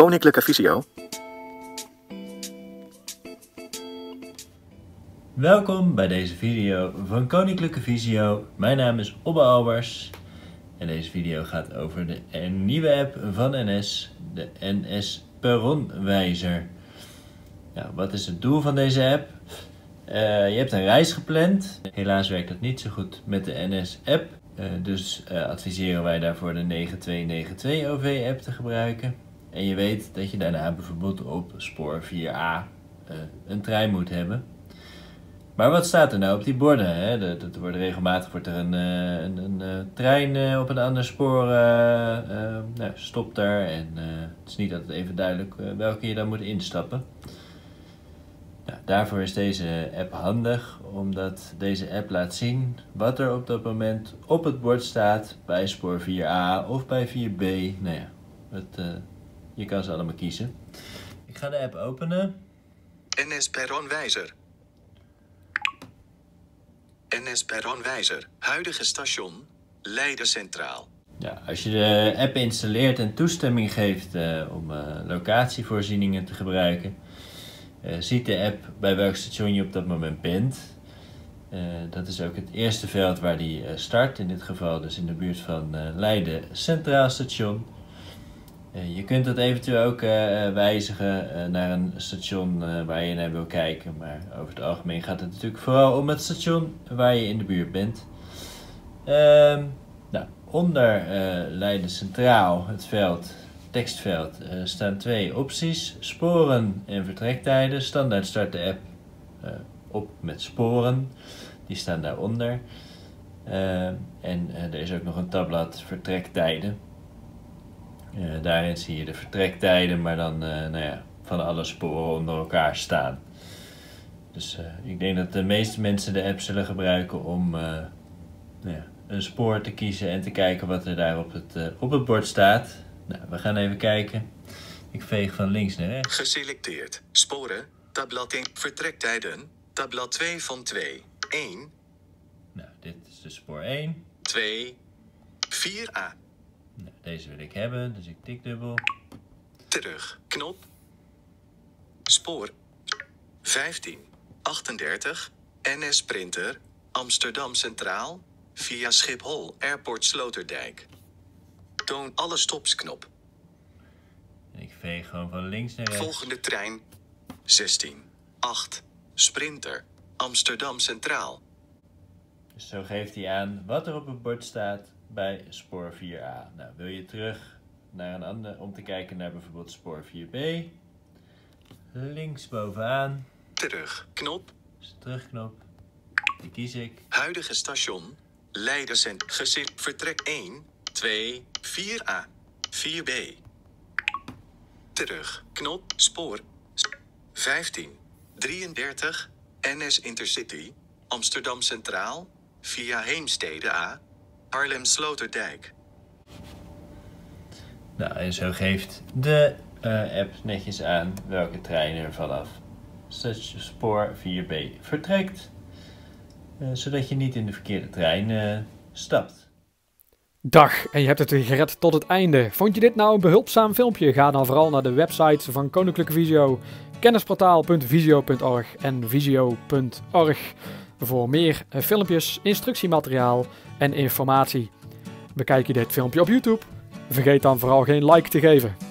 Koninklijke Visio. Welkom bij deze video van Koninklijke Visio. Mijn naam is Obbe Albers en deze video gaat over de nieuwe app van NS, de NS Perronwijzer. Wat is het doel van deze app? Eh, je hebt een reis gepland. Helaas werkt dat niet zo goed met de NS-app. Uh, eh, dus uh, adviseren wij daarvoor de 9292 OV-app te gebruiken. En je weet dat je daarna bijvoorbeeld op spoor 4a een trein moet hebben. Maar wat staat er nou op die borden? Hè? Wordt regelmatig wordt er een, een, een, trein op een ander spoor nou, stopt daar. En het is niet altijd even duidelijk welke je dan moet instappen. Nou, daarvoor is deze app handig, omdat deze app laat zien wat er op dat moment op het bord staat bij spoor 4a of bij 4b. Nou ja, het, je kan ze allemaal kiezen. Ik ga de app openen. NS Perronwijzer. NS Perronwijzer. Huidige station. Leiden Centraal. Ja, als je de app installeert en toestemming geeft uh, om uh, locatievoorzieningen te gebruiken, uh, ziet de app bij welk station je op dat moment bent. Dat is ook het eerste veld waar die start, in dit geval dus in de buurt van Leiden Centraal Station. Je kunt dat eventueel ook wijzigen naar een station waar je naar wil kijken, maar over het algemeen gaat het natuurlijk vooral om het station waar je in de buurt bent. Ehm, nou, onder Leiden Centraal, het veld tekstveld uh, staan twee opties: sporen en vertrektijden. Standaard start de app uh, op met sporen, die staan daaronder. Uh, en er is ook nog een tabblad vertrektijden. Daarin zie je de vertrektijden, maar dan nou ja, van alle sporen onder elkaar staan. Dus ik denk dat de meeste mensen de app zullen gebruiken om nou ja, een spoor te kiezen en te kijken wat er daar op het, op het bord staat. Nou, we gaan even kijken. Ik veeg van links naar rechts. Geselecteerd. Sporen. Tabblad 1. Vertrektijden. Tabblad 2 van 2. 1. Nou, dit is de spoor 1. 2. 4a. Deze wil ik hebben, dus ik tik dubbel. Terug. Knop. Spoor. 15. 38. NS Printer. Amsterdam Centraal. Via Schiphol Airport Sloterdijk. Toon alle stopsknop. Ik veeg gewoon van links naar rechts. Volgende trein. 16. 8. Sprinter. Amsterdam Centraal. Dus zo geeft hij aan wat er op het bord staat bij spoor 4a. Nou, wil je terug naar een ander om te kijken naar bijvoorbeeld spoor 4b. Links bovenaan. Terug. Knop. Dus terugknop. Die kies ik. Huidige station. Leiden Cent. Gezit. Vertrek 1. 2, 4a, 4b. Terug, knop, spoor. 15, 33, NS Intercity, Amsterdam Centraal, via Heemstede A, Arnhem Sloterdijk. Nou, en zo geeft de uh, app netjes aan welke trein er vanaf spoor 4b vertrekt. Uh, zodat je niet in de verkeerde trein uh, stapt. Dag, en je hebt het weer gered tot het einde. Vond je dit nou een behulpzaam filmpje? Ga dan vooral naar de website van Koninklijke Visio, kennisportaal.visio.org en visio.org voor meer eh, filmpjes, instructiemateriaal en informatie. Bekijk je dit filmpje op YouTube? Vergeet dan vooral geen like te geven.